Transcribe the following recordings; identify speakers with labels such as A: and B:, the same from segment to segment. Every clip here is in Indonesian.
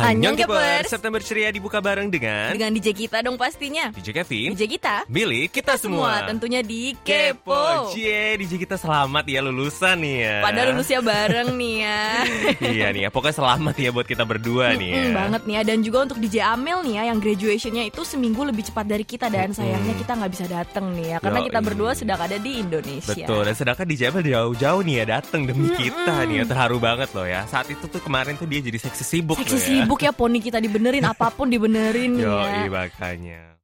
A: Annyeong
B: Kepers.
A: September ceria dibuka bareng dengan
B: Dengan DJ kita dong pastinya.
A: DJ Kevin,
B: DJ kita.
A: Billy, kita semua.
B: tentunya di
A: Kepo. Cie, DJ kita selamat ya lulusan nih ya.
B: Pada lulusnya bareng nih ya.
A: iya nih ya, pokoknya selamat ya buat kita berdua nih ya.
B: Banget nih ya dan juga untuk DJ Amel nih ya yang graduationnya itu seminggu lebih cepat dari kita dan sayangnya kita nggak bisa datang nih ya karena kita berdua sedang ada di Indonesia.
A: Betul, dan sedangkan DJ Abel jauh-jauh nih ya datang demi kita nih ya. Terharu banget loh ya. Saat itu tuh kemarin tuh dia jadi seksi sibuk
B: Seksi
A: ya.
B: Sibuk ya poni kita dibenerin apa pun dibenerin
A: Yo,
B: ya.
A: makanya.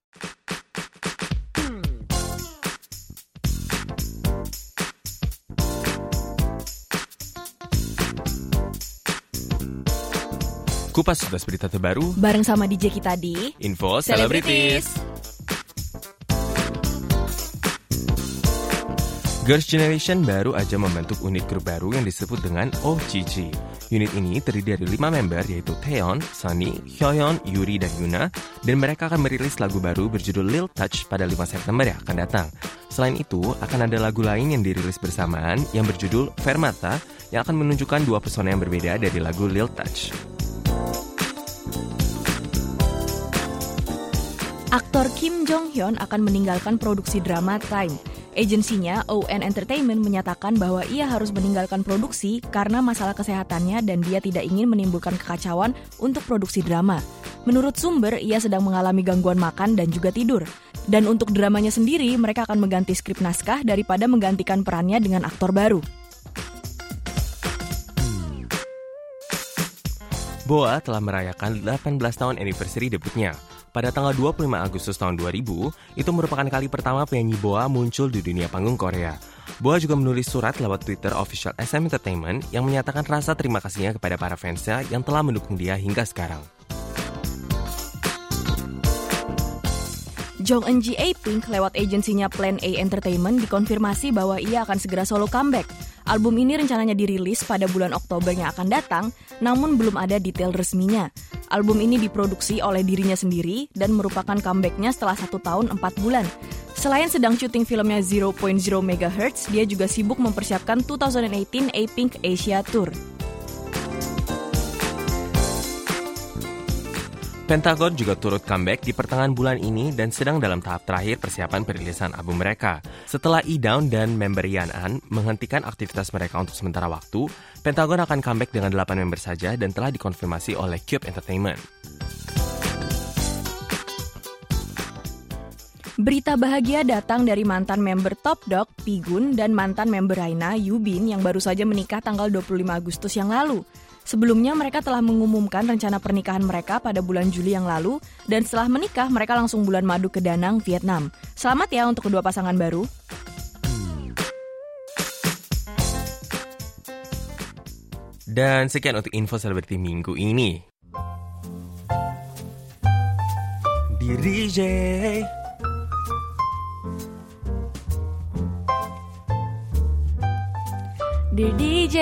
A: Kupas tuntas berita terbaru,
B: Bareng sama DJ kita di
A: info
B: Celebrities.
A: Girls' Generation baru aja membentuk unit grup baru yang disebut dengan OGG. Unit ini terdiri dari lima member yaitu Taeyeon, Sunny, Hyoyeon, Yuri, dan Yuna, dan mereka akan merilis lagu baru berjudul Lil Touch pada 5 September yang akan datang. Selain itu, akan ada lagu lain yang dirilis bersamaan yang berjudul Fermata yang akan menunjukkan dua pesona yang berbeda dari lagu Lil Touch.
B: Aktor Kim Jong Hyun akan meninggalkan produksi drama Time. Agensinya ON Entertainment menyatakan bahwa ia harus meninggalkan produksi karena masalah kesehatannya dan dia tidak ingin menimbulkan kekacauan untuk produksi drama. Menurut sumber, ia sedang mengalami gangguan makan dan juga tidur. Dan untuk dramanya sendiri, mereka akan mengganti skrip naskah daripada menggantikan perannya dengan aktor baru.
A: Boa telah merayakan 18 tahun anniversary debutnya. Pada tanggal 25 Agustus tahun 2000, itu merupakan kali pertama penyanyi Boa muncul di dunia panggung Korea. Boa juga menulis surat lewat Twitter official SM Entertainment yang menyatakan rasa terima kasihnya kepada para fansnya yang telah mendukung dia hingga sekarang.
B: Jong Eun Ji A-Pink lewat agensinya Plan A Entertainment dikonfirmasi bahwa ia akan segera solo comeback. Album ini rencananya dirilis pada bulan Oktober yang akan datang, namun belum ada detail resminya. Album ini diproduksi oleh dirinya sendiri dan merupakan comebacknya setelah satu tahun empat bulan. Selain sedang syuting filmnya 0.0 MHz, dia juga sibuk mempersiapkan 2018 A-Pink Asia Tour.
A: Pentagon juga turut comeback di pertengahan bulan ini dan sedang dalam tahap terakhir persiapan perilisan album mereka. Setelah E-Down dan member Yan An menghentikan aktivitas mereka untuk sementara waktu, Pentagon akan comeback dengan 8 member saja dan telah dikonfirmasi oleh Cube Entertainment.
B: Berita bahagia datang dari mantan member Top Dog, Pigun, dan mantan member Raina, Yubin, yang baru saja menikah tanggal 25 Agustus yang lalu. Sebelumnya mereka telah mengumumkan rencana pernikahan mereka pada bulan Juli yang lalu, dan setelah menikah mereka langsung bulan madu ke Danang, Vietnam. Selamat ya untuk kedua pasangan baru.
A: Dan sekian untuk info selebriti minggu ini. Diri J.
B: Dear DJ,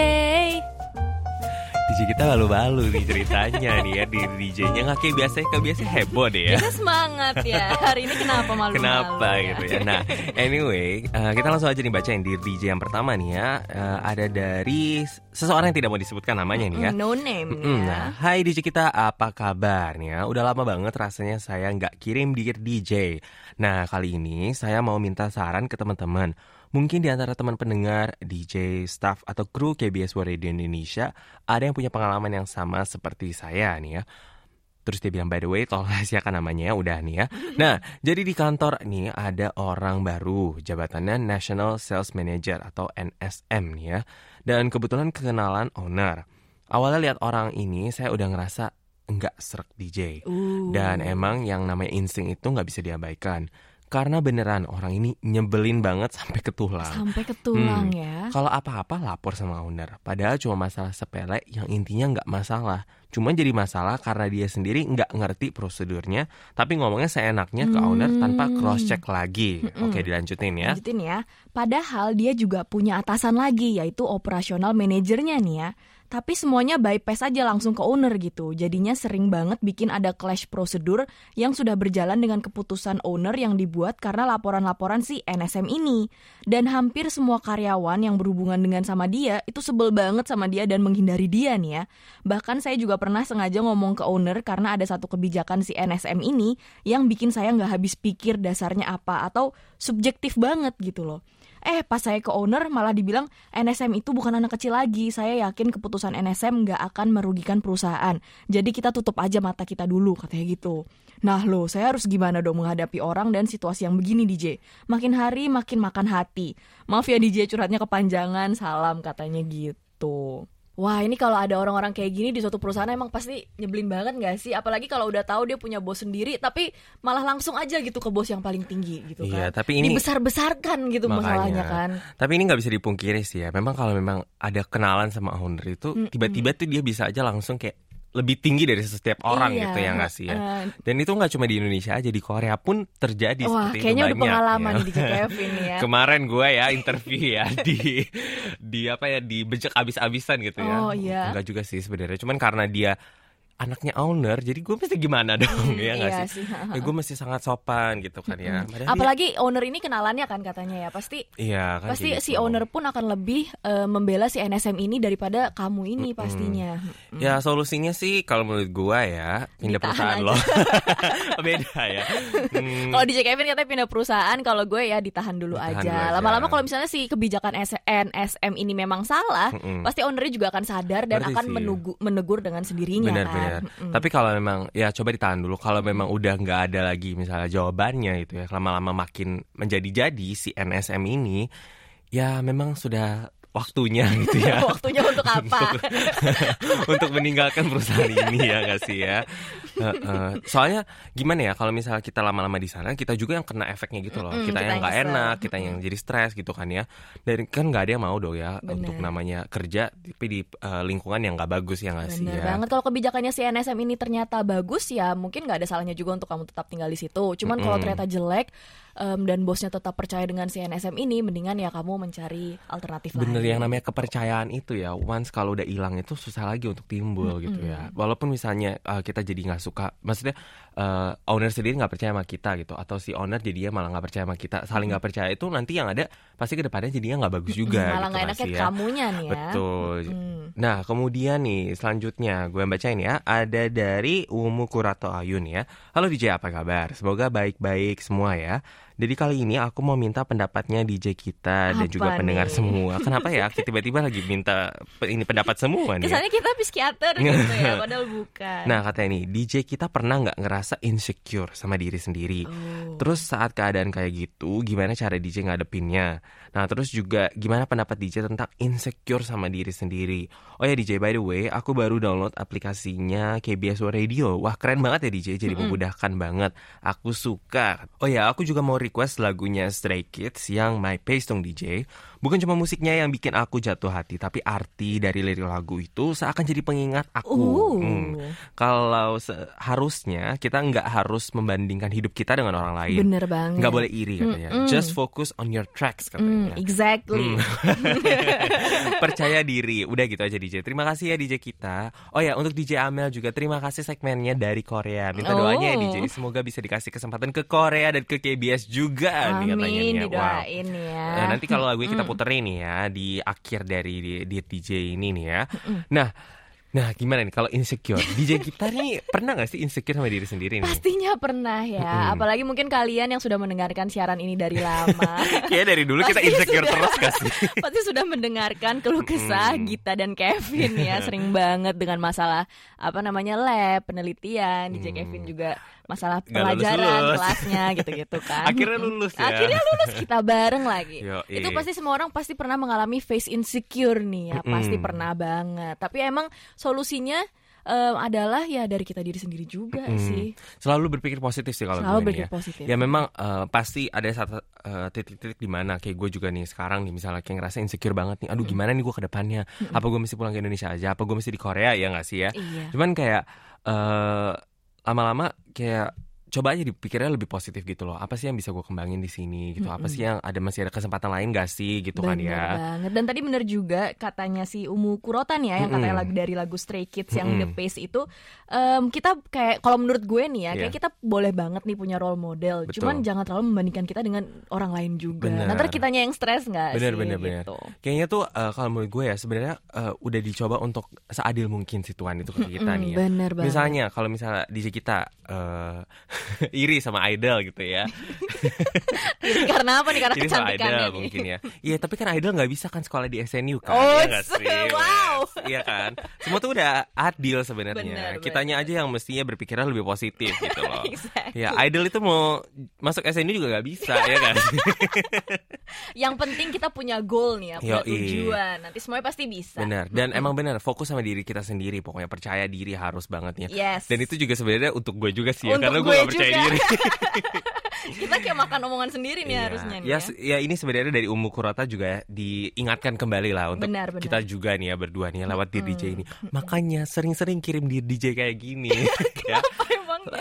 A: DJ kita balu-balu nih ceritanya nih ya di DJ-nya nggak kayak biasa kayak biasa heboh deh ya.
B: kita semangat ya. Hari ini kenapa malu-malu?
A: Kenapa
B: ya?
A: gitu ya? Nah, anyway, eh, kita langsung aja nih bacain di DJ yang pertama nih ya. Eh, ada dari seseorang yang tidak mau disebutkan namanya nih ya.
B: No name
A: Mm,
B: ya.
A: Nah, hai DJ kita, apa kabar nih ya? Udah lama banget rasanya saya nggak kirim di DJ. Nah, kali ini saya mau minta saran ke teman-teman. Mungkin di antara teman pendengar, DJ, staff, atau kru KBS World Radio Indonesia ada yang punya pengalaman yang sama seperti saya nih ya. Terus dia bilang, by the way, tolong rahasiakan namanya ya, udah nih ya. Nah, jadi di kantor nih ada orang baru, jabatannya National Sales Manager atau NSM nih ya. Dan kebetulan kenalan owner. Awalnya lihat orang ini, saya udah ngerasa enggak serak DJ.
B: Uh.
A: Dan emang yang namanya insting itu nggak bisa diabaikan. Karena beneran orang ini nyebelin banget sampai ke tulang.
B: Sampai ke tulang
A: Hmm.
B: ya.
A: Kalau apa-apa lapor sama owner. Padahal cuma masalah sepele yang intinya nggak masalah. Cuma jadi masalah karena dia sendiri nggak ngerti prosedurnya, tapi ngomongnya seenaknya ke owner tanpa
B: Hmm.
A: cross check lagi. Oke, dilanjutin ya.
B: Lanjutin ya. Padahal dia juga punya atasan lagi yaitu operasional manajernya nih ya. Tapi semuanya bypass aja langsung ke owner gitu. Jadinya sering banget bikin ada clash prosedur yang sudah berjalan dengan keputusan owner yang dibuat karena laporan-laporan si NSM ini. Dan hampir semua karyawan yang berhubungan dengan sama dia itu sebel banget sama dia dan menghindari dia nih ya. Bahkan saya juga pernah sengaja ngomong ke owner karena ada satu kebijakan si NSM ini yang bikin saya nggak habis pikir dasarnya apa atau subjektif banget gitu loh. Eh pas saya ke owner malah dibilang NSM itu bukan anak kecil lagi. Saya yakin keputusan NSM nggak akan merugikan perusahaan. Jadi kita tutup aja mata kita dulu katanya gitu. Nah loh saya harus gimana dong menghadapi orang dan situasi yang begini DJ. Makin hari makin makan hati. Maaf ya DJ curhatnya kepanjangan. Salam katanya gitu. Wah ini kalau ada orang-orang kayak gini di suatu perusahaan emang pasti nyebelin banget gak sih? Apalagi kalau udah tahu dia punya bos sendiri, tapi malah langsung aja gitu ke bos yang paling tinggi gitu
A: Iya,
B: kan.
A: tapi ini-
B: dibesar-besarkan gitu
A: Makanya.
B: masalahnya kan.
A: Tapi ini nggak bisa dipungkiri sih ya. Memang kalau memang ada kenalan sama owner itu tiba-tiba tuh dia bisa aja langsung kayak lebih tinggi dari setiap orang
B: Iya,
A: gitu ya nggak sih ya.
B: eh.
A: Dan itu nggak cuma di Indonesia aja di Korea pun terjadi
B: Wah
A: seperti
B: kayaknya
A: itu
B: udah
A: banyak.
B: pengalaman
A: ya.
B: DJ Kevin nih ya.
A: Kemarin gue ya interview ya di di apa ya di bejek abis-abisan gitu ya.
B: Oh, iya.
A: Enggak juga sih sebenarnya. Cuman karena dia anaknya owner, jadi gue mesti gimana dong ya nggak
B: iya
A: sih?
B: sih.
A: Ya, gue mesti sangat sopan gitu kan ya. Padahal dia-
B: Apalagi owner ini kenalannya kan katanya ya. Pasti
A: iya kan
B: pasti
A: kayak
B: si
A: gitu.
B: owner pun akan lebih eh, membela si NSM ini daripada kamu ini pastinya.
A: Ya solusinya sih kalau menurut gua ya pindah
B: Ditahan
A: perusahaan
B: aja.
A: loh. Beda ya. Hmm,
B: Kalau DJ Kevin katanya pindah perusahaan, kalau gue ya ditahan dulu
A: Ditahan
B: aja. Lama-lama kalau misalnya si kebijakan NSM ini memang salah,
A: Mm-mm.
B: pasti ownernya juga akan sadar dan akan
A: sih.
B: menugu- menegur dengan sendirinya
A: benar
B: kan.
A: benar.
B: Mm-mm.
A: Tapi kalau memang ya coba ditahan dulu. Kalau memang udah nggak ada lagi misalnya jawabannya itu ya lama-lama makin menjadi-jadi si NSM ini ya memang sudah waktunya gitu ya.
B: Waktunya untuk apa?
A: untuk meninggalkan perusahaan ini ya nggak sih ya. Heeh. Soalnya gimana ya kalau misalnya kita lama-lama di sana kita juga yang kena efeknya gitu loh. Kita
B: kita
A: yang nggak enak, kita yang jadi stres gitu kan ya. Dan kan nggak ada yang mau dong ya
B: Bener.
A: untuk namanya kerja tapi di eh, lingkungan yang nggak bagus ya nggak sih ya.
B: banget kalau kebijakannya si NSM ini ternyata bagus ya mungkin nggak ada salahnya juga untuk kamu tetap tinggal di situ. Cuman kalau
A: Mm-mm.
B: ternyata jelek em, dan bosnya tetap percaya dengan si NSM ini, mendingan ya kamu mencari alternatif
A: Bener
B: lain.
A: yang namanya kepercayaan itu ya Once kalau udah hilang itu susah lagi untuk timbul gitu ya Walaupun misalnya uh, kita jadi nggak suka Maksudnya uh, owner sendiri nggak percaya sama kita gitu Atau si owner jadinya malah nggak percaya sama kita Saling nggak percaya itu nanti yang ada Pasti ke depannya jadinya nggak bagus juga
B: Malah
A: gitu
B: nggak enaknya
A: ya.
B: kamunya nih ya.
A: Betul
B: Mm.
A: Nah kemudian nih selanjutnya gue bacain ya Ada dari Umu Kurato Ayun ya Halo DJ apa kabar? Semoga baik-baik semua ya jadi kali ini aku mau minta pendapatnya DJ kita dan
B: Apa
A: juga pendengar
B: nih?
A: semua. Kenapa ya? Tiba-tiba lagi minta ini pendapat semua nih. ya?
B: Kesannya kita psikiater gitu ya, padahal bukan.
A: Nah katanya nih, DJ kita pernah nggak ngerasa insecure sama diri sendiri?
B: Oh.
A: Terus saat keadaan kayak gitu, gimana cara DJ ngadepinnya? Nah terus juga gimana pendapat DJ tentang insecure sama diri sendiri? Oh ya DJ, by the way, aku baru download aplikasinya KBS Radio. Wah keren banget ya DJ, jadi memudahkan banget. Aku suka. Oh ya, aku juga mau request lagunya Stray Kids yang My Pace dong DJ. Bukan cuma musiknya yang bikin aku jatuh hati, tapi arti dari lirik lagu itu seakan jadi pengingat aku.
B: Uh.
A: Hmm. Kalau seharusnya kita nggak harus membandingkan hidup kita dengan orang lain.
B: Bener banget.
A: Nggak boleh iri katanya.
B: Mm-mm.
A: Just focus on your tracks
B: Hmm,
A: katanya.
B: exactly.
A: Percaya diri. Udah gitu aja DJ. Terima kasih ya DJ kita. Oh ya untuk DJ Amel juga terima kasih segmennya dari Korea. Minta doanya ya
B: Oh.
A: DJ. Semoga bisa dikasih kesempatan ke Korea dan ke KBS juga nih katanya
B: Amin,
A: nih. Wow.
B: didoain ya.
A: Nah, nanti kalau lagu kita puterin nih ya di akhir dari di, di DJ ini nih ya. Nah, nah gimana nih kalau insecure? DJ kita nih pernah nggak sih insecure sama diri sendiri nih?
B: Pastinya pernah ya. Apalagi mungkin kalian yang sudah mendengarkan siaran ini dari lama.
A: Kayaknya dari dulu kita insecure
B: sudah.
A: terus gak sih?
B: Pasti sudah mendengarkan keluh kesah. Gita dan Kevin ya sering banget dengan masalah apa namanya lab penelitian DJ
A: Hmm.
B: Kevin juga masalah
A: Nggak
B: pelajaran
A: lulus-lulus.
B: kelasnya gitu-gitu kan.
A: Akhirnya lulus ya.
B: Akhirnya lulus kita bareng lagi.
A: Yoi.
B: Itu pasti semua orang pasti pernah mengalami face insecure nih ya, pasti
A: Mm-mm.
B: pernah banget. Tapi emang solusinya em, adalah ya dari kita diri sendiri juga
A: Mm.
B: sih.
A: Selalu berpikir positif sih kalau
B: Selalu berpikir
A: ya.
B: positif.
A: Ya memang eh, pasti ada satu eh, titik-titik di mana kayak gue juga nih sekarang nih misalnya kayak ngerasa insecure banget nih. Aduh gimana nih gue ke depannya? Apa gue mesti pulang ke Indonesia aja? Apa gue mesti di Korea ya nggak sih ya?
B: Iya.
A: Cuman kayak eh lama-lama kayak coba aja dipikirnya lebih positif gitu loh. Apa sih yang bisa gue kembangin di sini gitu? Apa sih yang ada masih ada kesempatan lain gak sih gitu kan
B: Bener
A: ya?
B: banget. Dan tadi bener juga katanya si Umu Kurotan ya yang katanya lagu dari lagu Stray Kids yang The Pace itu em, kita kayak kalau menurut gue nih ya kayak
A: Iya.
B: kita boleh banget nih punya role model.
A: Betul.
B: Cuman jangan terlalu membandingkan kita dengan orang lain juga.
A: Bener.
B: Nanti kitanya yang stres nggak
A: Bener
B: sih
A: bener bener.
B: gitu.
A: Kayaknya tuh eh, kalau menurut gue ya sebenarnya eh, udah dicoba untuk seadil mungkin si Tuhan itu ke kita
B: Mm,
A: nih ya.
B: bener banget.
A: Misalnya kalau misalnya DJ kita eh, iri sama idol gitu ya.
B: Iri karena apa nih? Karena
A: iri sama idol
B: nih.
A: mungkin ya. Iya tapi kan idol nggak bisa kan sekolah di SNU kan.
B: Oh,
A: Iya nggak sih?
B: wow.
A: Iya kan. Semua tuh udah adil
B: Bener,
A: sebenarnya.
B: bener.
A: Kitanya aja yang mestinya berpikirnya lebih positif gitu loh.
B: Exactly.
A: Ya idol itu mau masuk SNU juga nggak bisa ya kan.
B: Yang penting kita punya goal nih ya, punya
A: Yoi.
B: tujuan. Nanti semuanya pasti bisa.
A: Benar. Dan emang benar fokus sama diri kita sendiri. Pokoknya percaya diri harus banget ya.
B: Yes.
A: Dan itu juga sebenarnya untuk gue juga sih ya,
B: Untuk
A: karena gue
B: gue
A: gak percaya
B: juga.
A: diri.
B: kita kayak makan omongan sendiri nih
A: Iya.
B: harusnya nih
A: ya,
B: ya.
A: ya ini sebenarnya dari Umu Kurata juga diingatkan kembali lah untuk
B: Benar, benar.
A: kita juga nih ya berdua nih ya, lewat di DJ ini. Makanya sering-sering kirim di DJ kayak gini ya.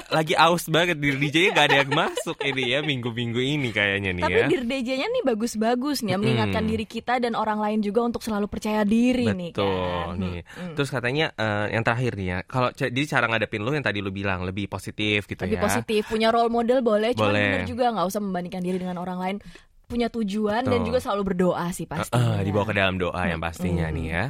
A: Lagi aus banget di DJ-nya gak ada yang masuk ini ya minggu-minggu ini kayaknya nih
B: Tapi
A: ya.
B: Dir DJ-nya nih bagus-bagus nih, ya, mengingatkan diri kita dan orang lain juga untuk selalu percaya diri nih
A: Betul
B: kan.
A: nih. Terus katanya eh, yang terakhir nih ya, kalau jadi cara ngadepin lu yang tadi lu bilang lebih positif gitu
B: Lebih
A: ya.
B: positif, punya role model boleh, cuman
A: Boleh.
B: bener juga nggak usah membandingkan diri dengan orang lain. Punya tujuan dan
A: Betul.
B: juga selalu berdoa sih
A: Eh,
B: pastinya.
A: eh, dibawa ke dalam doa yang pastinya nih ya.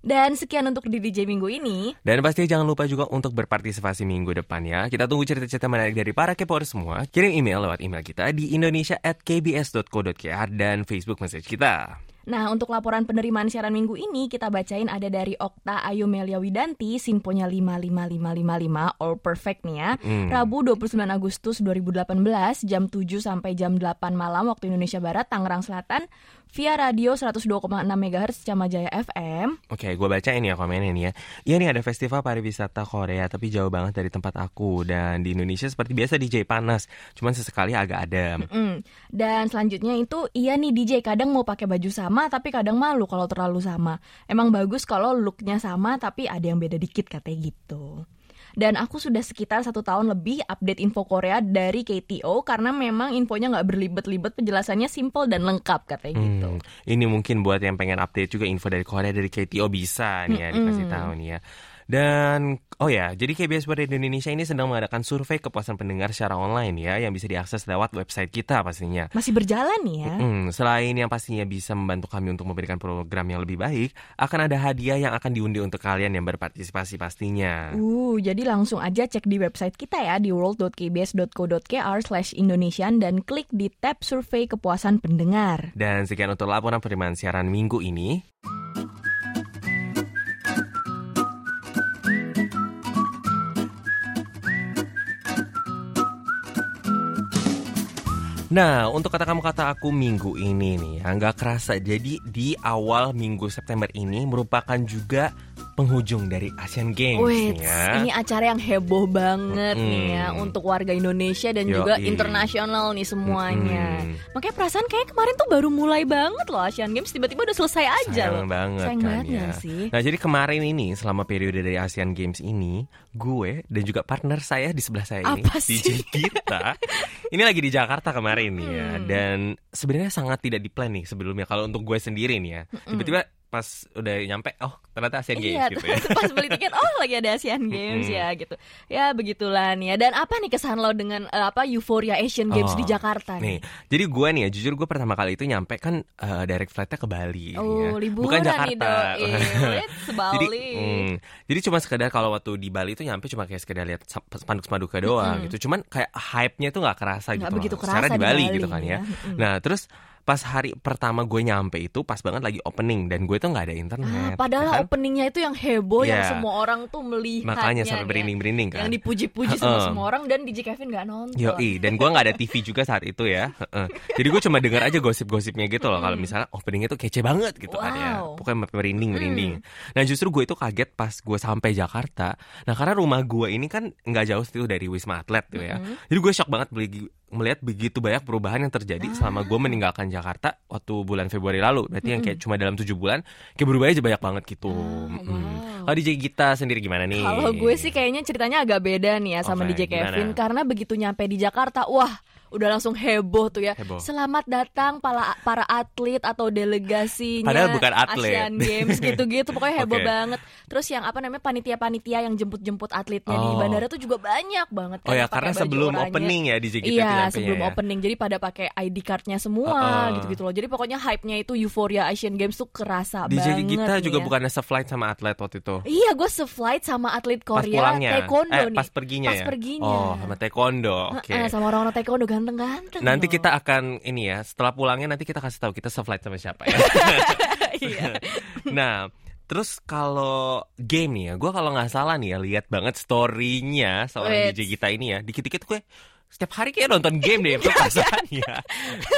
B: Dan sekian untuk DJ minggu ini.
A: Dan pastinya jangan lupa juga untuk berpartisipasi minggu depan ya. Kita tunggu cerita-cerita menarik dari para kepor semua. Kirim email lewat email kita di indonesia@kbs.co.kr dan Facebook message kita.
B: Nah, untuk laporan penerimaan siaran minggu ini kita bacain ada dari Okta Ayu Melia Widanti, Sinponya 55555 All Perfect nih ya.
A: Hmm.
B: Rabu 29 Agustus 2018 jam 7 sampai jam 8 malam waktu Indonesia Barat Tangerang Selatan via radio 102,6 MHz Camajaya FM.
A: Oke, gue bacain ya komennya nih ya. Iya nih ada festival pariwisata Korea tapi jauh banget dari tempat aku dan di Indonesia seperti biasa DJ panas, cuman sesekali agak adem.
B: Mm. Dan selanjutnya itu iya nih DJ kadang mau pakai baju sama tapi kadang malu kalau terlalu sama. Emang bagus kalau looknya sama tapi ada yang beda dikit katanya gitu. Dan aku sudah sekitar satu tahun lebih update info Korea dari KTO karena memang infonya nggak berlibet-libet penjelasannya simple dan lengkap katanya gitu.
A: Hmm, ini mungkin buat yang pengen update juga info dari Korea dari KTO bisa nih ya dikasih tahu nih ya. Dan oh ya, jadi KBS World Radio Indonesia ini sedang mengadakan survei kepuasan pendengar secara online ya yang bisa diakses lewat website kita pastinya.
B: Masih berjalan nih ya.
A: Hmm, selain yang pastinya bisa membantu kami untuk memberikan program yang lebih baik, akan ada hadiah yang akan diundi untuk kalian yang berpartisipasi pastinya.
B: Uh, jadi langsung aja cek di website kita ya di world.kbs.co.kr slash Indonesian dan klik di tab survei kepuasan pendengar.
A: Dan sekian untuk laporan penerimaan siaran minggu ini. Nah, untuk kata kamu kata aku minggu ini nih, ya, nggak kerasa. Jadi di awal minggu September ini merupakan juga penghujung dari Asian Games
B: Wait,
A: ya.
B: ini acara yang heboh banget
A: Mm-mm.
B: nih ya untuk warga Indonesia dan
A: Yoi.
B: juga internasional nih semuanya.
A: Mm-mm.
B: Makanya perasaan kayak kemarin tuh baru mulai banget loh Asian Games tiba-tiba udah selesai aja
A: Sayang
B: loh.
A: banget
B: Sayang
A: kan
B: banget
A: ya.
B: sih?
A: Nah jadi kemarin ini selama periode dari Asian Games ini gue dan juga partner saya di sebelah saya ini
B: Apa sih?
A: DJ kita ini lagi di Jakarta kemarin ya
B: Hmm.
A: dan sebenarnya sangat tidak di plan nih sebelumnya kalau untuk gue sendiri nih ya tiba-tiba pas udah nyampe oh ternyata Asian Games
B: Iya,
A: gitu ya.
B: pas beli tiket, oh lagi ada Asian Games ya gitu. Ya begitulah nih ya. Dan apa nih kesan lo dengan eh, apa euforia Asian Games
A: Oh,
B: di Jakarta
A: Nih,
B: nih?
A: jadi gue nih ya, jujur gue pertama kali itu nyampe kan eh, direct flightnya ke Bali.
B: Oh,
A: ya.
B: liburan
A: Bukan
B: nih
A: Jakarta.
B: Let's Bali.
A: jadi, mm, jadi cuma sekedar kalau waktu di Bali itu nyampe cuma kayak sekedar lihat sa- spanduk spaduka doang gitu. Cuman kayak hype-nya tuh nggak kerasa
B: Nggak
A: gitu.
B: begitu
A: loh.
B: kerasa
A: Secara di
B: di
A: Bali,
B: Bali
A: gitu kan ya.
B: ya.
A: Nah, terus pas hari pertama gue nyampe itu pas banget lagi opening dan gue tuh nggak ada
B: Ah,
A: internet.
B: padahal
A: ya kan?
B: openingnya itu yang heboh yang
A: Iya.
B: semua orang tuh melihatnya
A: Makanya sampai
B: ya.
A: berinding-berinding kan.
B: Yang dipuji-puji sama
A: Heeh.
B: semua orang dan DJ Kevin nggak nonton.
A: Yoi, dan gue nggak ada TV juga saat itu ya. Heeh. Jadi gue cuma dengar aja gosip-gosipnya gitu loh. Kalau misalnya openingnya tuh kece banget gitu kan ya.
B: Wow.
A: Pokoknya merinding merinding. Nah justru gue itu kaget pas gue sampai Jakarta. Nah karena rumah gue ini kan nggak jauh itu dari Wisma Atlet tuh ya. Jadi gue shock banget beli melihat begitu banyak perubahan yang terjadi selama gue meninggalkan Jakarta waktu bulan Februari lalu. Berarti yang kayak cuma dalam tujuh bulan kayak berubah aja banyak banget gitu. Mm.
B: wow.
A: Kalau DJ Gita sendiri gimana nih?
B: Kalau gue sih kayaknya ceritanya agak beda nih ya sama
A: Oke,
B: DJ Kevin
A: gimana?
B: karena begitu nyampe di Jakarta, wah udah langsung heboh tuh ya.
A: Heboh.
B: Selamat datang para para atlet atau delegasinya
A: Padahal bukan atlet.
B: Asian Games gitu-gitu pokoknya heboh
A: Oke.
B: banget. Terus yang apa namanya panitia-panitia yang jemput-jemput atletnya di
A: Oh.
B: bandara tuh juga banyak banget kan
A: Oh ya
B: pakai
A: karena sebelum opening ya Gita tuh
B: Iya sebelum
A: ya.
B: opening jadi pada pakai ID cardnya semua gitu-gitu loh. Jadi pokoknya hype-nya itu euforia Asian Games tuh kerasa
A: DJ
B: banget.
A: Gita
B: nih
A: juga
B: ya.
A: bukannya se-flight sama atlet waktu itu.
B: Iya, gue se-flight sama atlet
A: Pas
B: Korea
A: pulangnya.
B: taekwondo
A: eh,
B: nih.
A: pas perginya
B: Pas
A: ya.
B: perginya.
A: Oh, sama taekwondo. Oke.
B: Heeh, sama orang-orang taekwondo ganteng-ganteng.
A: Nanti
B: loh.
A: kita akan ini ya, setelah pulangnya nanti kita kasih tahu kita se-flight sama siapa ya.
B: Iya.
A: nah, terus kalau game nih ya, gue kalau nggak salah nih ya lihat banget story-nya seorang
B: Wait.
A: DJ kita ini ya, dikit-dikit gue setiap hari kayak nonton game deh perasaannya.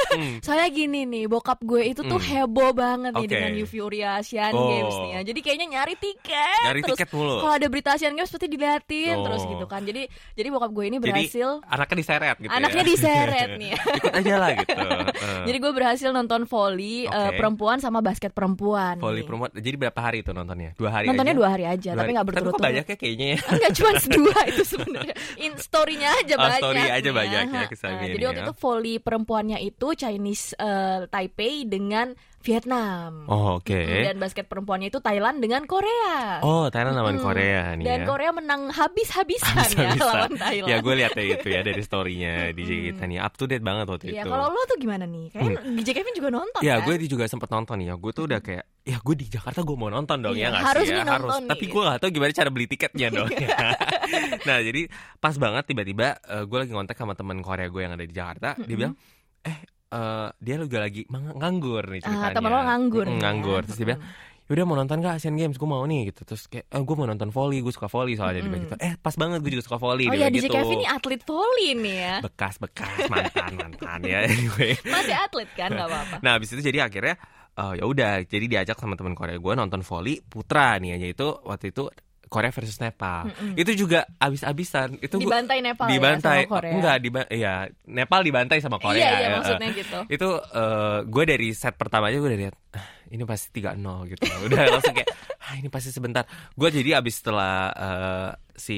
A: Hmm.
B: Soalnya gini nih, bokap gue itu tuh heboh banget nih
A: Oke.
B: dengan Euphoria Asian
A: Oh.
B: Games nih ya. Jadi kayaknya nyari tiket.
A: Nyari
B: terus
A: tiket mulu.
B: Kalau ada berita Asian Games pasti diliatin
A: Oh.
B: terus gitu kan. Jadi jadi bokap gue ini
A: Jadi
B: berhasil
A: anaknya diseret gitu
B: anaknya
A: ya.
B: diseret nih.
A: Ikut aja lah gitu.
B: Jadi gue berhasil nonton volley eh,
A: Oke.
B: perempuan sama basket perempuan.
A: Volley
B: nih.
A: perempuan. Jadi berapa hari itu nontonnya? Dua hari
B: Nontonnya
A: aja?
B: dua hari aja,
A: Dua
B: tapi nggak
A: Tapi kok
B: berturut-turut.
A: banyak ya kayaknya ya.
B: Enggak cuma dua itu sebenarnya. In story-nya aja
A: Oh,
B: banyak.
A: story aja
B: nih
A: banyak ya,
B: ha.
A: ini
B: Jadi waktu
A: ya.
B: itu volley perempuannya itu Chinese eh, Taipei dengan Vietnam.
A: Oh, oke.
B: Mm, Dan basket perempuannya itu Thailand dengan Korea.
A: Oh, Thailand lawan
B: Mm-mm.
A: Korea nih
B: Dan
A: ya.
B: Korea menang habis-habisan ya
A: Bisa-bisa.
B: lawan Thailand.
A: Ya gue lihat ya itu ya dari storynya DJ kita nih up to date banget waktu
B: Iya,
A: itu.
B: kalau lo tuh gimana nih? Kayaknya DJ Kevin juga nonton
A: Ya
B: kan?
A: gue juga sempet nonton ya Gue tuh udah kayak Ya gue di Jakarta gue mau nonton dong
B: Iya,
A: ya nggak
B: harus
A: sih ya
B: nonton nih.
A: Tapi gue gak tahu gimana cara beli tiketnya dong ya. Nah jadi pas banget tiba-tiba eh, Gue lagi ngontak sama temen Korea gue yang ada di Jakarta Dia bilang Eh eh, dia juga lagi nganggur nih
B: Ah,
A: ceritanya
B: temen lo nganggur
A: Mm,
B: ya.
A: Nganggur. Terus dia bilang Yaudah mau nonton gak Asian Games? Gue mau nih gitu. Terus kayak eh, Gue mau nonton volley Gue suka volley soalnya dia bilang gitu. Eh pas banget gue juga suka volley
B: Oh
A: Dia
B: ya
A: bilang
B: DJ
A: gitu.
B: Kevin ini atlet volley nih ya.
A: Bekas-bekas mantan-mantan ya Anyway.
B: Masih atlet kan? Nggak apa-apa.
A: Nah, habis itu jadi akhirnya eh, ya udah, jadi diajak sama teman Korea gue nonton volley putra nih ya, yaitu waktu itu Korea versus Nepal. Itu juga abis-abisan. Itu gua-
B: Dibantai Nepal
A: dibantai.
B: ya sama Korea.
A: Enggak, diba ya Nepal dibantai sama Korea.
B: Iya, iya
A: ya.
B: maksudnya gitu.
A: Itu eh, gue dari set pertama aja gue udah lihat "Ah, ini pasti 3-0 gitu. Udah langsung kayak ah, ini pasti sebentar. Gue jadi abis setelah eh, si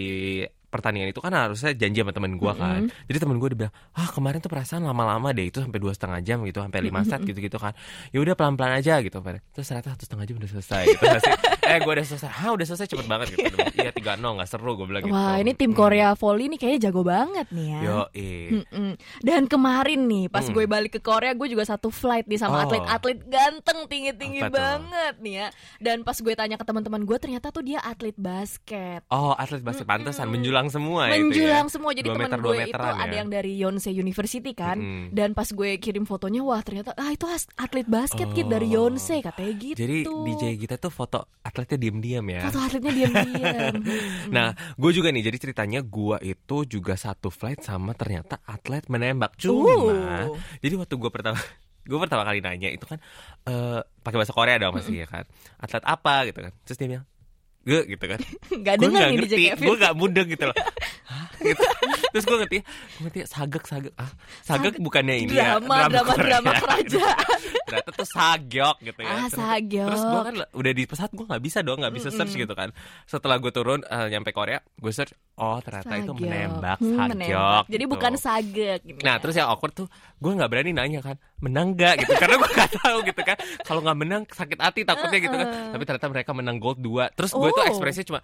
A: pertandingan itu kan harusnya janji sama temen gue kan. Jadi temen gue udah bilang, ah kemarin tuh perasaan lama-lama deh itu sampai dua setengah jam gitu, sampai lima set gitu-gitu kan. Ya udah pelan-pelan aja gitu. Terus ternyata satu setengah jam udah selesai. Gitu. Eh gue udah selesai. Hah udah selesai cepet banget gitu. Iya tiga nol nggak seru gue bilang gitu.
B: Wah, ini tim
A: Hmm.
B: Korea volley nih kayaknya jago banget nih ya.
A: Yo.
B: Dan kemarin nih pas
A: Hmm.
B: gue balik ke Korea gue juga satu flight nih sama
A: Oh.
B: atlet-atlet ganteng tinggi-tinggi banget nih ya. Dan pas gue tanya ke teman-teman gue ternyata tuh dia atlet basket.
A: Oh atlet basket pantesan menjulang semua ya itu ya.
B: Menjulang semua jadi teman gue itu
A: meteran
B: ada
A: ya.
B: yang dari Yonsei University kan.
A: Mm-mm.
B: Dan pas gue kirim fotonya wah ternyata ah itu atlet basket kid dari
A: Oh.
B: Yonsei katanya gitu.
A: Jadi DJ kita tuh foto atletnya diem-diem ya.
B: foto atletnya diam-diam.
A: Nah, gue juga nih. Jadi ceritanya gue itu juga satu flight sama ternyata atlet menembak. Cuma,
B: Uh.
A: jadi waktu gue pertama gue pertama kali nanya itu kan eh pakai bahasa Korea dong masih ya kan. Atlet apa gitu kan. Terus dia bilang gue gitu kan.
B: Gak
A: gue
B: DJ
A: ngerti, gue gak mudeng gitu loh. Hah? Gitu. Terus gue ngerti, gue ngerti sagek sagek ah sagek bukannya ini ya
B: drama drama drama kerajaan.
A: Ternyata tuh sagyok gitu ya.
B: Ah, sagyok.
A: Terus gue kan udah di pesawat gue nggak bisa dong, nggak bisa search gitu kan. Setelah gue turun eh, nyampe Korea, gue search, oh ternyata itu
B: Sagyok.
A: menembak
B: Hmm,
A: sagyok.
B: menembak. Jadi
A: gitu.
B: bukan sagek. gitu
A: Nah
B: ya.
A: terus yang awkward tuh gue nggak berani nanya kan menang gak gitu karena gue nggak tahu gitu kan kalau nggak menang sakit hati takutnya gitu kan tapi ternyata mereka menang gold 2 terus gue tuh
B: Oh.
A: ekspresinya cuma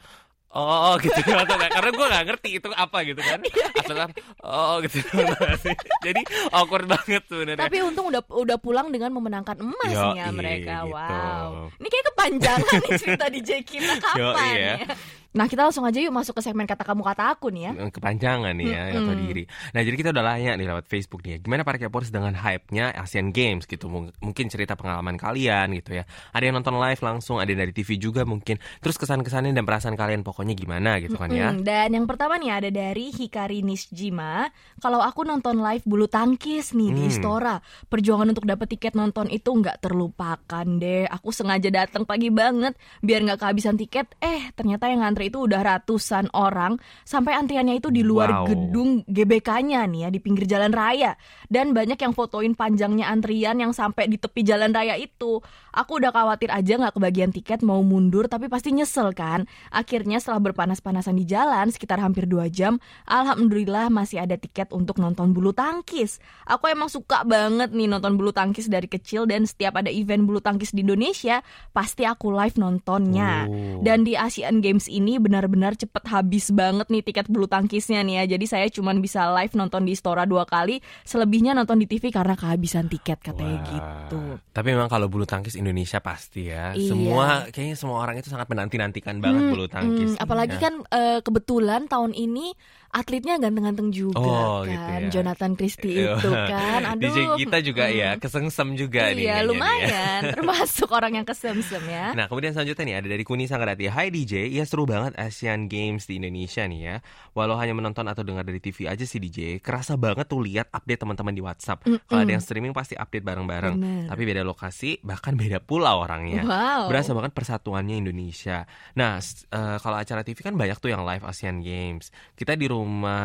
A: oh gitu atau nggak? karena gue nggak ngerti itu apa gitu kan
B: Iya,
A: atau kan oh gitu jadi awkward banget sebenarnya
B: Tapi untung udah udah pulang dengan memenangkan emasnya
A: Yoi,
B: mereka.
A: gitu.
B: Wow. Ini kayak kepanjangan nih cerita DJ kita kapan
A: Yoi, ya.
B: ya. Nah, kita langsung aja yuk masuk ke segmen kata kamu kata aku nih ya.
A: kepanjangan nih ya atau diri. Nah jadi kita udah nanya nih lewat Facebook nih, ya, gimana para Kpopers dengan hype-nya Asian Games gitu, Mung- mungkin cerita pengalaman kalian gitu ya. Ada yang nonton live langsung, ada yang dari TV juga mungkin. Terus kesan-kesannya dan perasaan kalian pokoknya gimana gitu kan ya.
B: Hmm, dan yang pertama nih ada dari Hikari Nisjima. Kalau aku nonton live bulu tangkis nih di
A: Hmm.
B: Istora, perjuangan untuk dapet tiket nonton itu nggak terlupakan deh. Aku sengaja datang pagi banget biar nggak kehabisan tiket. Eh ternyata yang ngantri itu udah ratusan orang sampai antriannya itu di luar
A: Wow.
B: gedung GBK-nya nih ya di pinggir jalan raya dan banyak yang fotoin panjangnya antrian yang sampai di tepi jalan raya itu. Aku udah khawatir aja nggak kebagian tiket mau mundur tapi pasti nyesel kan. Akhirnya setelah berpanas-panasan di jalan sekitar hampir dua jam, alhamdulillah masih ada tiket untuk nonton bulu tangkis. Aku emang suka banget nih nonton bulu tangkis dari kecil dan setiap ada event bulu tangkis di Indonesia pasti aku live nontonnya.
A: Oh.
B: Dan di Asian Games ini benar-benar cepet habis banget nih tiket bulu tangkisnya nih ya. Jadi saya cuman bisa live nonton di Istora dua kali, selebihnya nonton di TV karena kehabisan tiket katanya
A: Wah.
B: gitu.
A: Tapi memang kalau bulu tangkis Indonesia pasti ya.
B: Iya.
A: Semua kayaknya semua orang itu sangat menanti-nantikan banget
B: Hmm,
A: bulu tangkis.
B: hmm, apalagi
A: Ya.
B: kan eh, kebetulan tahun ini atletnya ganteng-ganteng juga
A: Oh,
B: kan.
A: gitu ya.
B: Jonathan Christie
A: Iya.
B: itu kan. Aduh.
A: DJ kita juga
B: hmm.
A: ya kesengsem juga nih.
B: Iya,
A: nih ya.
B: lumayan. Termasuk orang yang kesemsem ya.
A: Nah kemudian selanjutnya nih ada dari Kuni Sanggarati Hai DJ, ya seru banget Asian Games di Indonesia nih ya Walau hanya menonton atau dengar dari TV aja sih DJ Kerasa banget tuh lihat update teman-teman di WhatsApp Kalau ada yang streaming pasti update bareng-bareng. Tapi beda lokasi, bahkan beda pulau orangnya
B: Wow.
A: Berasa banget persatuannya Indonesia Nah eh, kalau acara TV kan banyak tuh yang live Asian Games Kita di rumah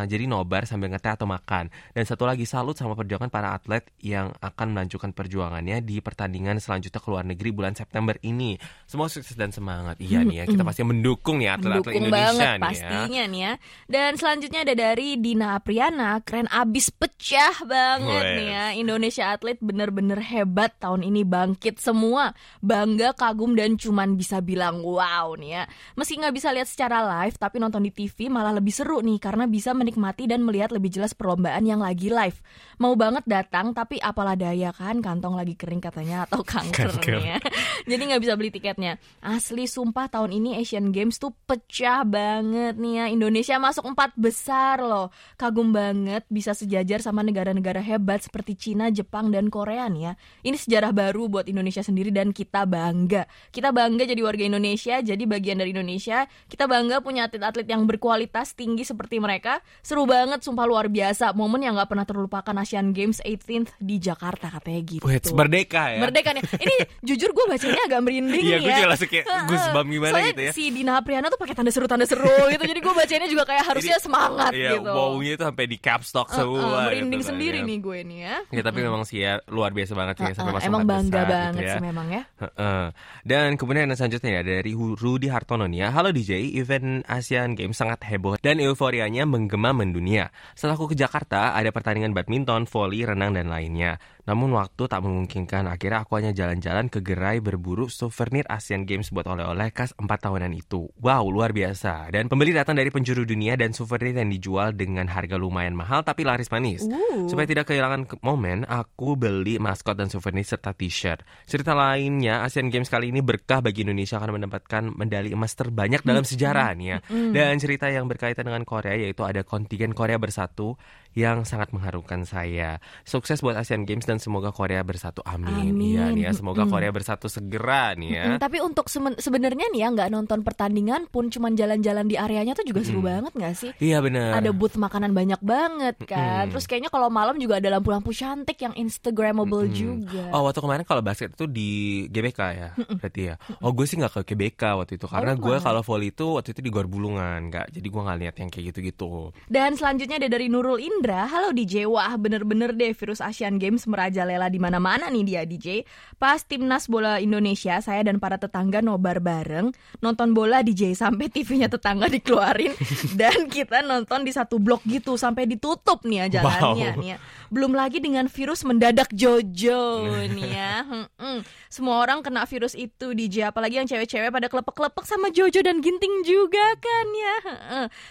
A: jadi nobar sambil ngeteh atau makan Dan satu lagi salut sama perjuangan para atlet yang akan melanjutkan perjuangannya di pertandingan selanjutnya ke luar negeri bulan September ini Semua sukses dan semangat Iya nih ya, kita pasti mendukung nih atlet-atlet
B: Mendukung
A: Indonesia
B: banget
A: nih ya
B: pastinya nih ya. Dan selanjutnya ada dari Dina Apriana, keren abis pecah banget
A: Wes.
B: nih ya. Indonesia atlet bener-bener hebat tahun ini bangkit semua. Bangga, kagum dan cuman bisa bilang wow nih ya. Meski nggak bisa lihat secara live, tapi nonton di TV malah lebih seru nih karena bisa menikmati dan melihat lebih jelas perlombaan yang lagi live. Mau banget datang tapi apalah daya kan kantong lagi kering katanya atau kanker ya. Jadi nggak bisa beli tiketnya. Asli sumpah tahun ini Asian Games tuh pecah banget nih ya. Indonesia masuk empat besar loh. Kagum banget bisa sejajar sama negara-negara hebat seperti Cina, Jepang, dan Korea nih ya. Ini sejarah baru buat Indonesia sendiri dan kita bangga. Kita bangga jadi warga Indonesia, jadi bagian dari Indonesia. Kita bangga punya atlet-atlet yang berkualitas tinggi seperti mereka. Seru banget, sumpah luar biasa. Momen yang nggak pernah terlupakan Asian Games 18th di Jakarta katanya gitu.
A: Wih, merdeka ya
B: Merdeka nih. Ini jujur gue bacanya agak merinding
A: Iya,
B: nih
A: gue
B: ya.
A: juga langsung kayak goosebump gimana
B: Soalnya
A: gitu ya.
B: si Dina Apriana tuh pakai tanda seru tanda seru gitu. Jadi gue bacanya juga kayak harusnya semangat
A: Iya,
B: gitu.
A: wow-nya itu sampai di caps lock
B: Uh, uh,
A: semua
B: merinding
A: gitu
B: sendiri
A: ya.
B: nih gue nih ya.
A: Ya tapi memang sih ya luar biasa banget sih ya, sampai
B: Uh,
A: masuk
B: emang bangga
A: besar
B: banget
A: gitu ya.
B: sih memang ya.
A: Heeh. Dan kemudian yang selanjutnya ya dari Rudi Hartono nih ya. Halo DJ, event Asian Games sangat heboh dan euforianya menggema mendunia. Setelah aku ke Jakarta, ada pertandingan badminton, voli, renang dan lainnya. Namun waktu tak memungkinkan, akhirnya aku hanya jalan-jalan ke gerai berburu souvenir Asian Games buat oleh-oleh khas 4 tahunan itu. Wow, luar biasa. Dan pembeli datang dari penjuru dunia dan souvenir yang dijual dengan harga lumayan mahal tapi laris manis.
B: Uh.
A: Supaya tidak kehilangan ke- momen, aku beli maskot dan souvenir serta t-shirt. Cerita lainnya, Asian Games kali ini berkah bagi Indonesia karena mendapatkan medali emas terbanyak dalam sejarah nih ya. Dan cerita yang berkaitan dengan Korea yaitu ada kontingen Korea bersatu yang sangat mengharukan saya. Sukses buat Asian Games dan semoga Korea bersatu. Amin.
B: Amin.
A: Iya nih ya, semoga
B: Mm-mm.
A: Korea bersatu segera nih ya.
B: Mm, tapi untuk sebenarnya nih ya nggak nonton pertandingan pun cuman jalan-jalan di areanya tuh juga seru banget nggak sih?
A: Iya benar.
B: Ada booth makanan banyak banget kan.
A: Mm-mm.
B: Terus kayaknya kalau malam juga ada lampu-lampu cantik yang instagramable
A: Mm-mm.
B: juga.
A: Oh waktu kemarin kalau basket itu di GBK ya berarti ya. Oh gue sih nggak ke GBK waktu itu karena
B: lu
A: gue kalau volley itu waktu itu di Gor Bulungan nggak. Jadi gue nggak lihat yang kayak gitu-gitu.
B: Dan selanjutnya ada dari Nurul Indra. Halo DJ, wah bener-bener deh virus Asian Games merajalela di mana-mana nih dia DJ. Pas timnas bola Indonesia, saya dan para tetangga nobar bareng nonton bola DJ sampai TV-nya tetangga dikeluarin dan kita nonton di satu blok gitu sampai ditutup nih ya jalannya
A: Wow.
B: nih ya. Belum lagi dengan virus mendadak Jojo nih ya. Mm-mm. Semua orang kena virus itu DJ, apalagi yang cewek-cewek pada klepek-klepek sama Jojo dan Ginting juga kan ya.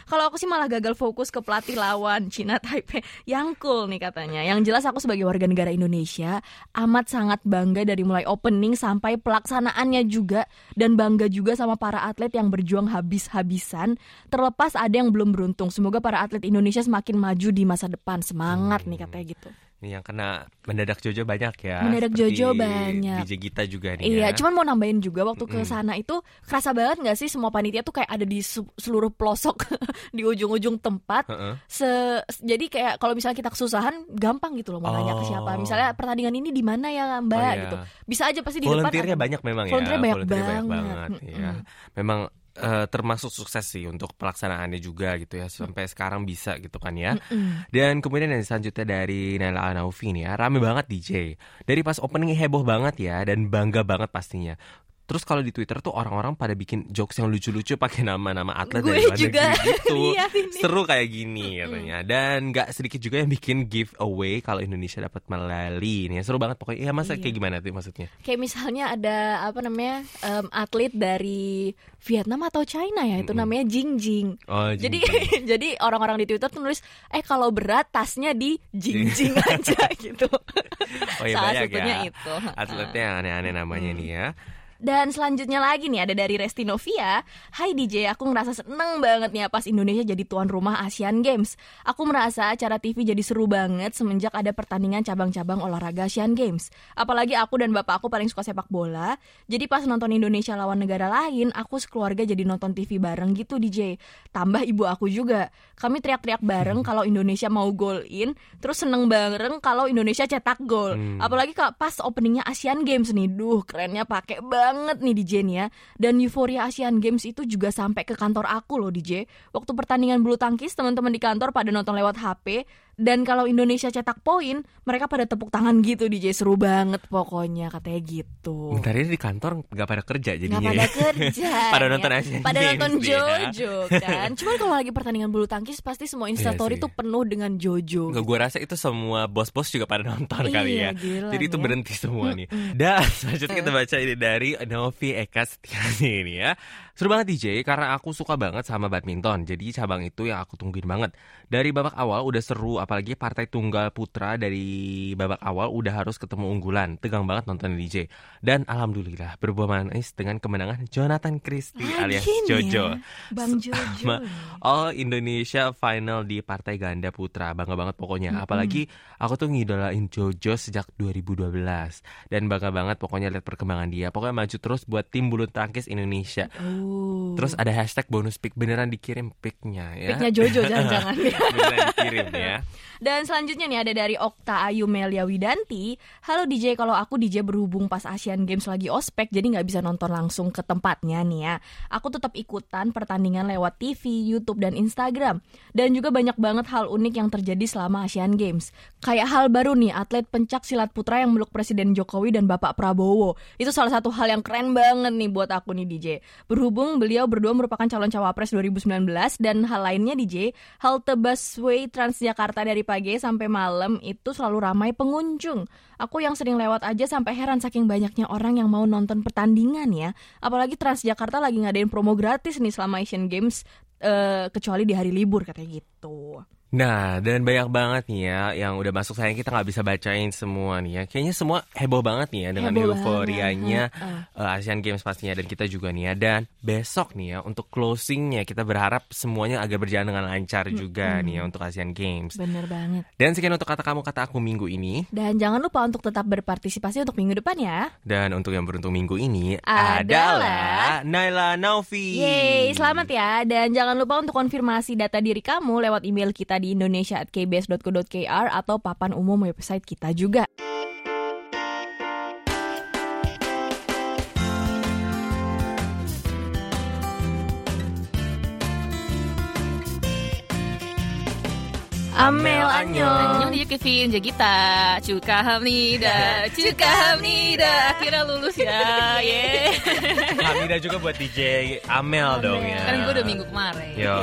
B: Kalau aku sih malah gagal fokus ke pelatih lawan Cina Taipei yang cool nih katanya. Yang jelas aku sebagai warga negara Indonesia amat sangat bangga dari mulai opening sampai pelaksanaannya juga dan bangga juga sama para atlet yang berjuang habis-habisan. Terlepas ada yang belum beruntung. Semoga para atlet Indonesia semakin maju di masa depan. Semangat nih katanya gitu.
A: Yang kena mendadak Jojo banyak ya.
B: Mendadak
A: Seperti
B: Jojo banyak.
A: DJ Gita juga nih
B: Iya,
A: ya.
B: cuman mau nambahin juga waktu ke sana itu kerasa banget nggak sih semua panitia tuh kayak ada di seluruh pelosok di ujung-ujung tempat. Se jadi kayak kalau misalnya kita kesusahan gampang gitu loh mau nanya ke siapa.
A: Oh.
B: Misalnya pertandingan ini di mana ya Mbak
A: Oh, iya.
B: gitu. Bisa aja pasti di depan.
A: Volunteernya banyak memang ya.
B: Volunteernya banyak
A: Volunteernya
B: banget.
A: ya.
B: Mm-mm.
A: Memang eh, termasuk sukses sih untuk pelaksanaannya juga gitu ya sampai sekarang bisa gitu kan ya. Dan kemudian yang selanjutnya dari Naila Anaufi nih ya, rame banget DJ. Dari pas opening heboh banget ya dan bangga banget pastinya. Terus kalau di Twitter tuh orang-orang pada bikin jokes yang lucu-lucu pakai nama-nama atlet
B: Gue
A: dari luar
B: juga
A: negeri gitu.
B: ini.
A: Seru kayak gini katanya. Dan nggak sedikit juga yang bikin giveaway kalau Indonesia dapat medali nih. Seru banget pokoknya. Ya masa
B: Iya.
A: kayak gimana tuh maksudnya?
B: Kayak misalnya ada apa namanya em, atlet dari Vietnam atau China ya itu namanya Jing Jing.
A: Oh,
B: Jadi
A: jing-jing.
B: jadi orang-orang di Twitter tuh nulis eh kalau berat tasnya di Jing Jing aja gitu.
A: Oh iya
B: Salah
A: banyak ya.
B: itu.
A: Atletnya yang aneh-aneh namanya nih ya.
B: Dan selanjutnya lagi nih ada dari Resti Novia. Hai DJ, aku ngerasa seneng banget nih pas Indonesia jadi tuan rumah Asian Games. Aku merasa acara TV jadi seru banget semenjak ada pertandingan cabang-cabang olahraga Asian Games. Apalagi aku dan bapak aku paling suka sepak bola. Jadi pas nonton Indonesia lawan negara lain, aku sekeluarga jadi nonton TV bareng gitu DJ Tambah ibu aku juga. Kami teriak-teriak bareng kalau Indonesia mau gol in Terus seneng bareng kalau Indonesia cetak gol. Apalagi kalau pas openingnya Asian Games nih Duh kerennya pakai banget nih DJ nih ya. Dan euforia Asian Games itu juga sampai ke kantor aku loh DJ Waktu pertandingan bulu tangkis teman-teman di kantor pada nonton lewat HP Dan kalau Indonesia cetak poin Mereka pada tepuk tangan gitu DJ Seru banget pokoknya katanya gitu
A: Bentar ini di kantor nggak pada kerja
B: Nggak
A: jadinya
B: pada
A: ya.
B: kerja
A: Pada
B: ya.
A: nonton Asian
B: Pada
A: Games
B: nonton
A: ya.
B: Jojo kan Cuman kalau lagi pertandingan bulu tangkis Pasti semua instastory
A: Iya
B: tuh penuh dengan Jojo
A: Nggak gue rasa itu semua bos-bos juga pada nonton kali
B: Iya,
A: ya.
B: gila
A: Jadi itu
B: ya.
A: berhenti semua nih. Dan selanjutnya kita baca ini dari Novi Eka Setiani ini ya. Seru banget DJ karena aku suka banget sama badminton. Jadi cabang itu yang aku tungguin banget. Dari babak awal udah seru apalagi partai tunggal putra dari babak awal udah harus ketemu unggulan. Tegang banget nonton DJ. Dan alhamdulillah berbuah manis dengan kemenangan Jonathan Christie alias
B: Lagi nih
A: Jojo.
B: ya, Bang Jojo
A: Sama All Indonesia final di partai ganda putra bangga banget pokoknya apalagi aku tuh ngidolain Jojo sejak 2012 dan bangga banget pokoknya lihat perkembangan dia pokoknya maju terus buat tim bulu tangkis Indonesia
B: Oh.
A: Terus ada hashtag bonus pick beneran dikirim picknya ya.
B: Picknya Jojo jangan-jangan. Ya.
A: beneran dikirim ya.
B: Dan selanjutnya nih ada dari Okta Ayu Melia Widanti. Halo DJ, kalau aku DJ berhubung pas Asian Games lagi ospek Jadi nggak bisa nonton langsung ke tempatnya nih ya. Aku tetap ikutan pertandingan lewat TV, Youtube, dan Instagram. Dan juga banyak banget hal unik yang terjadi selama Asian Games. Kayak hal baru nih, atlet pencak silat putra yang meluk Presiden Jokowi dan Bapak Prabowo. Itu salah satu hal yang keren banget nih buat aku nih DJ Berhubung beliau berdua merupakan calon cawapres 2019 Dan hal lainnya DJ, halte busway Transjakarta dari pagi sampai malam itu selalu ramai pengunjung. Aku yang sering lewat aja sampai heran saking banyaknya orang yang mau nonton pertandingan ya. Apalagi Transjakarta lagi ngadain promo gratis nih selama Asian Games eh, kecuali di hari libur katanya gitu.
A: Nah, dan banyak banget nih ya yang udah masuk sayang kita nggak bisa bacain semua nih ya. Kayaknya semua heboh banget nih ya dengan
B: Heboh
A: euforianya
B: banget,
A: eh, Asian Games pastinya dan kita juga nih ya. Dan besok nih ya untuk closingnya kita berharap semuanya agak berjalan dengan lancar juga nih ya untuk Asian Games.
B: Bener banget.
A: Dan sekian untuk kata kamu kata aku minggu ini.
B: Dan jangan lupa untuk tetap berpartisipasi untuk minggu depan ya.
A: Dan untuk yang beruntung minggu ini
B: Adalah-
A: adalah Naila Naufi.
B: Yeay, selamat ya. Dan jangan lupa untuk konfirmasi data diri kamu lewat email kita di indonesia@kbs.co.kr atau papan umum website kita juga. Amel.
A: Annyeong
B: Annyeong
C: dia Kevin Jagita Cukahamnida Cukahamnida Akhirnya lulus ya Yeay
A: Hamida juga buat DJ Amel dong ya.
C: Kan gue udah minggu kemarin
A: Yo,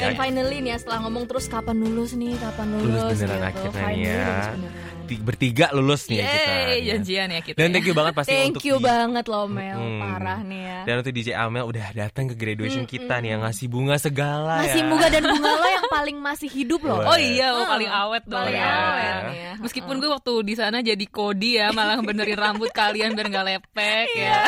B: Dan
A: iya.
B: finally nih ya setelah ngomong terus kapan lulus nih, kapan lulus,
A: Lulus beneran
B: gitu.
A: akhirnya
B: Finally
A: nih ya.
B: lulus beneran.
A: Ti- Bertiga lulus nih ya kita.
C: Yeay
A: ya.
C: janjian ya kita
A: Dan
C: ya.
A: thank you banget pasti
B: Thank
A: untuk
B: you
A: di-
B: banget loh Mel,
A: Mm.
B: parah nih ya.
A: Dan untuk DJ Amel udah datang ke graduation kita nih yang ngasih bunga segala
B: Masih
A: ya.
B: bunga dan bunga lo yang paling masih hidup loh.
C: Oh iya
B: Hmm,
C: lo paling awet dong
B: paling
A: Paling awet
B: awet
A: ya.
B: nih ya.
C: Meskipun gue waktu di sana jadi kodi ya Malah benerin rambut kalian biar gak lepek
B: Iya.
C: ya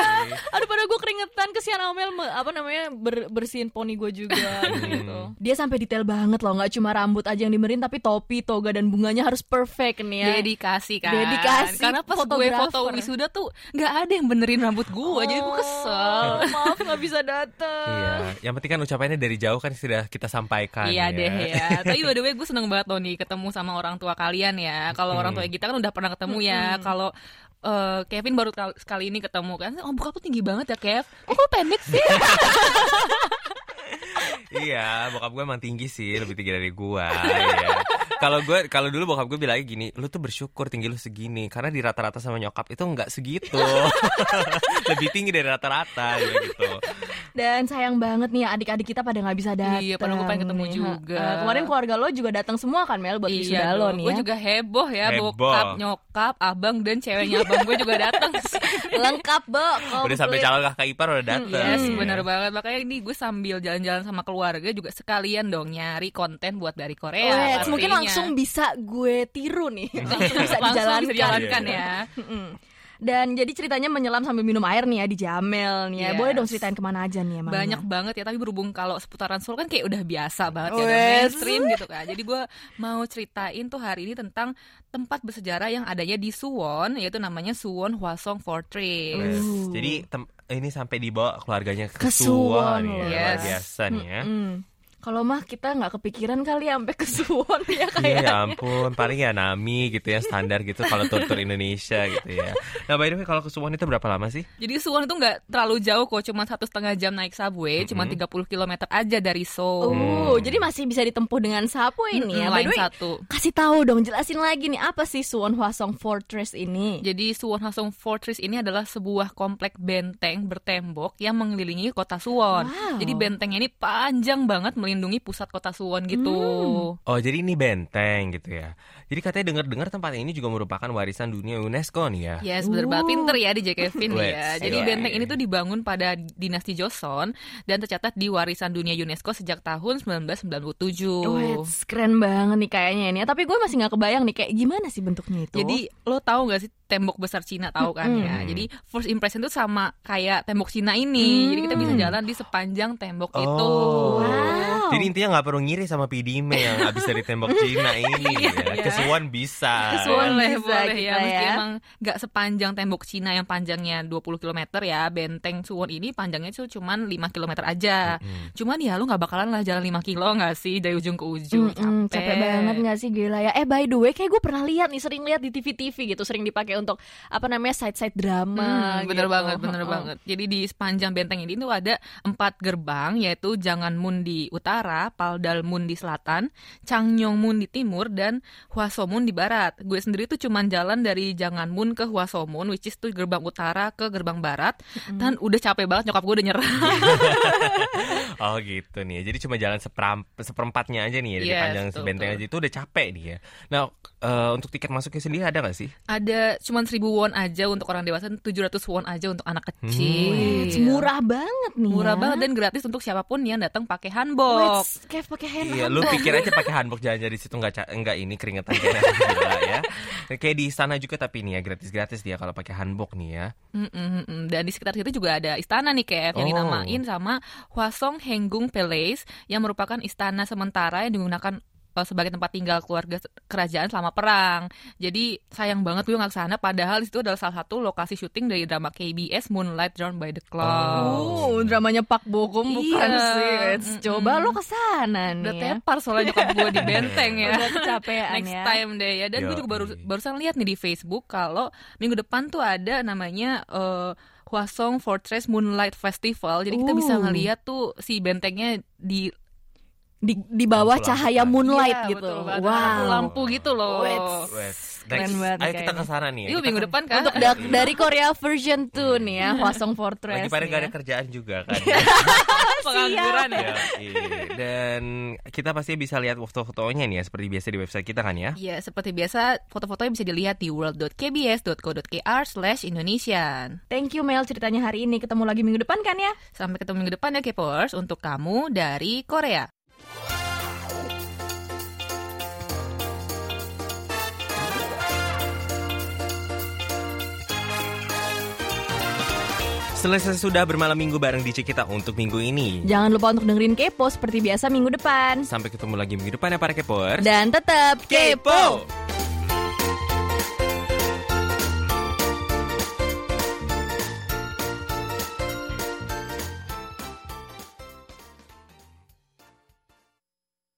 B: Aduh pada gue keringetan kesian Amel me- apa namanya ber- bersihin poni gue juga gitu. Dia sampai detail banget loh, nggak cuma rambut aja yang dimerin tapi topi, toga dan bunganya harus perfect nih ya.
C: Dedikasi kan
B: Dedikasi
C: Karena pas gue foto wisuda tuh Gak ada yang benerin rambut gue Jadi gue kesel
B: Oh, maaf nggak bisa datang.
A: Iya, yang penting kan ucapannya dari jauh kan sudah kita sampaikan
C: Iya
A: ya.
C: deh ya. Tapi by the way gue seneng banget loh nih ketemu sama orang tua kalian ya. Kalau orang tua kita kan udah pernah ketemu ya. Kalau eh, Kevin baru kal- sekali ini ketemu kan. Oh bokap lu tinggi banget ya Kev. Oh kok pendek sih?
A: iya, bokap gue emang tinggi sih, lebih tinggi dari gua. Iya. Kalau gue, kalau dulu bokap gue bilangnya gini, lu tuh bersyukur tinggi lu segini, karena di rata-rata sama nyokap itu nggak segitu, lebih tinggi dari rata-rata gitu.
B: Dan sayang banget nih adik-adik kita pada nggak bisa datang.
C: Iya, padahal gue pengen ketemu
B: nih.
C: juga.
B: Eh, kemarin keluarga lo juga datang semua kan Mel buat wisuda lo nih
C: Gue
B: ya.
C: juga heboh ya,
A: Heboh.
C: bokap, nyokap, abang dan ceweknya abang gue juga datang.
B: Lengkap, Bo.
A: Udah sampai
B: komplit.
A: calon kakak ipar udah datang.
C: Yes,
A: ya.
C: bener banget. Makanya ini gue sambil jalan-jalan sama keluarga juga sekalian dong nyari konten buat dari Korea.
B: Wait, mungkin langsung bisa gue tiru nih. langsung bisa
C: Langsung
B: dijalankan.
C: bisa dijalankan
A: Iya.
C: ya.
B: Dan jadi ceritanya menyelam sambil minum air nih ya di Jamel nih ya.
C: Yes.
B: Boleh dong ceritain ke mana aja nih emangnya?
C: Banyak banget ya, tapi berhubung kalau seputaran Seoul kan kayak udah biasa banget ya, udah mainstream gitu kan. Jadi gue mau ceritain tuh hari ini tentang tempat bersejarah yang adanya di Suwon, yaitu namanya Suwon Hwasong Fortress.
A: Yes.
B: Uh.
A: Jadi tem- ini sampai dibawa keluarganya ke,
B: Ke
A: Suwon
B: Suwon
A: ya,
B: loh.
A: luar
C: Yes.
A: biasa nih ya.
B: Mm. Kalau mah kita nggak kepikiran kali ya sampai ke Suwon ya
A: Iya
B: kayak.
A: ya ampun, paling ya Nami gitu ya standar gitu kalau tur-tur Indonesia gitu ya. Nah by the way kalau ke Suwon itu berapa lama sih?
C: Jadi Suwon itu nggak terlalu jauh kok, cuma satu setengah jam naik subway, cuma 30 km aja dari Seoul.
B: Oh, jadi masih bisa ditempuh dengan subway ini ya.
C: Mm-mm,
B: By
C: lain
B: the way,
C: satu.
B: kasih tahu dong, jelasin lagi nih apa sih Suwon Hwasong Fortress ini?
C: Jadi Suwon Hwasong Fortress ini adalah sebuah komplek benteng bertembok yang mengelilingi kota Suwon.
B: Wow.
C: Jadi bentengnya ini panjang banget melindungi pusat kota Suwon gitu.
A: Oh jadi ini benteng gitu ya. Jadi katanya dengar-dengar tempat ini juga merupakan warisan dunia UNESCO nih ya.
C: Yes, bener banget pinter ya di Kevin ya. Jadi benteng ini tuh dibangun pada dinasti Joseon dan tercatat di warisan dunia UNESCO sejak tahun 1997.
B: Wait, keren banget nih kayaknya ini. ya. Tapi gue masih nggak kebayang nih kayak gimana sih bentuknya itu.
C: Jadi lo tahu gak sih tembok besar Cina tahu kan ya. Jadi first impression tuh sama kayak tembok Cina ini. Jadi kita bisa jalan di sepanjang tembok itu.
A: Oh.
B: Wow.
A: Jadi intinya nggak perlu ngiri sama PDM yang habis dari tembok Cina ini ya.
C: iya.
A: Ke Suwon bisa.
B: Ke Suwon
C: boleh,
B: bisa
C: boleh
B: kita
C: ya. Meski
B: ya.
C: emang nggak sepanjang tembok Cina yang panjangnya 20 km ya. Benteng Suwon ini panjangnya tuh cuman 5 km aja. Cuman ya lu nggak bakalan lah jalan 5 kilo nggak sih dari ujung ke ujung.
B: Mm-mm, capek banget nggak sih gila ya. Eh by the way, kayak gue pernah lihat nih, sering lihat di TV-TV gitu, sering dipakai untuk apa namanya side-side drama.
C: Hmm, bener
B: gitu.
C: banget, bener
B: Heeh.
C: banget. Jadi di sepanjang benteng ini tuh ada empat gerbang, yaitu Janganmun di utara, Paldalmun di selatan, Changnyeongmun di timur, dan Hwasomun di barat. Gue sendiri tuh cuman jalan dari Janganmun ke Hwasomun, which is tuh gerbang utara ke gerbang barat, dan udah capek banget nyokap gue udah nyerah.
A: Oh gitu nih. Jadi cuma jalan seperam- seperempatnya aja nih ya dari
C: Yes,
A: panjang
C: betul,
A: sebenteng
C: betul.
A: aja itu udah capek nih ya. Nah eh, untuk tiket masuknya sendiri ada nggak sih?
C: ada cuman 1000 won aja untuk orang dewasa, 700 won aja untuk anak kecil.
B: Wih, murah banget nih.
C: Murah
B: ya.
C: banget dan gratis untuk siapa pun yang datang pakai hanbok.
B: Kayak pakai hand
A: Iya, lu pikir aja pakai hanbok jalan di situ nggak ca- nggak ini keringetan kayak gila ya. Kayak di istana juga tapi nih ya gratis-gratis dia kalau pakai hanbok nih ya.
C: Mm, mm, mm, mm. Dan di sekitar situ juga ada istana nih Kev yang
A: Oh.
C: dinamain sama Hwasong Henggung Palace yang merupakan istana sementara yang digunakan sebagai tempat tinggal keluarga kerajaan selama perang. Jadi sayang banget gue nggak ke sana. Padahal di situ adalah salah satu lokasi syuting dari drama KBS Moonlight Drawn by the Clouds.
B: Oh, dramanya Pak Bogum bukan
C: Iya.
B: sih. Wait,
C: Mm-mm.
B: Coba lo ke sana nih.
C: Udah
B: ya.
C: tepar soalnya nyokap gue di benteng ya.
B: Udah kecapean
C: Next
B: ya.
C: time deh ya. Dan gue juga baru barusan lihat nih di Facebook kalau minggu depan tuh ada namanya eh, Hwasong Fortress Moonlight Festival. Jadi kita bisa
B: Uh.
C: ngeliat tuh si bentengnya di
B: di di bawah
A: Lampu-lampu.
B: cahaya moonlight
C: Iya,
B: gitu.
C: betul.
B: Wow.
C: Lampu-lampu gitu loh.
B: Wets.
A: Wes,
B: Keren
A: next,
B: banget
A: ayo kita ke sana nih. ya.
C: Yuk minggu
A: kan-
C: depan kan.
B: Untuk da- dari Korea version 2 nih ya, Hwasong Fortress.
A: Lagi pada gak ada
B: ya.
A: kerjaan juga kan.
C: pengangguran ya.
A: Ya, iya. Dan kita pasti bisa lihat foto-fotonya nih ya seperti biasa di website kita kan ya.
C: Iya, seperti biasa foto-fotonya bisa dilihat di world.kbs.co.kr slash Indonesian.
B: Thank you Mel ceritanya hari ini. Ketemu lagi minggu depan kan ya?
C: Sampai ketemu minggu depan ya Kepers untuk kamu dari Korea.
A: Selesai sudah bermalam minggu bareng DJ kita untuk minggu ini.
B: Jangan lupa untuk dengerin Kepo seperti biasa minggu depan.
A: Sampai ketemu lagi minggu depan ya para kepers.
B: Dan tetap kepo.
A: Kepo.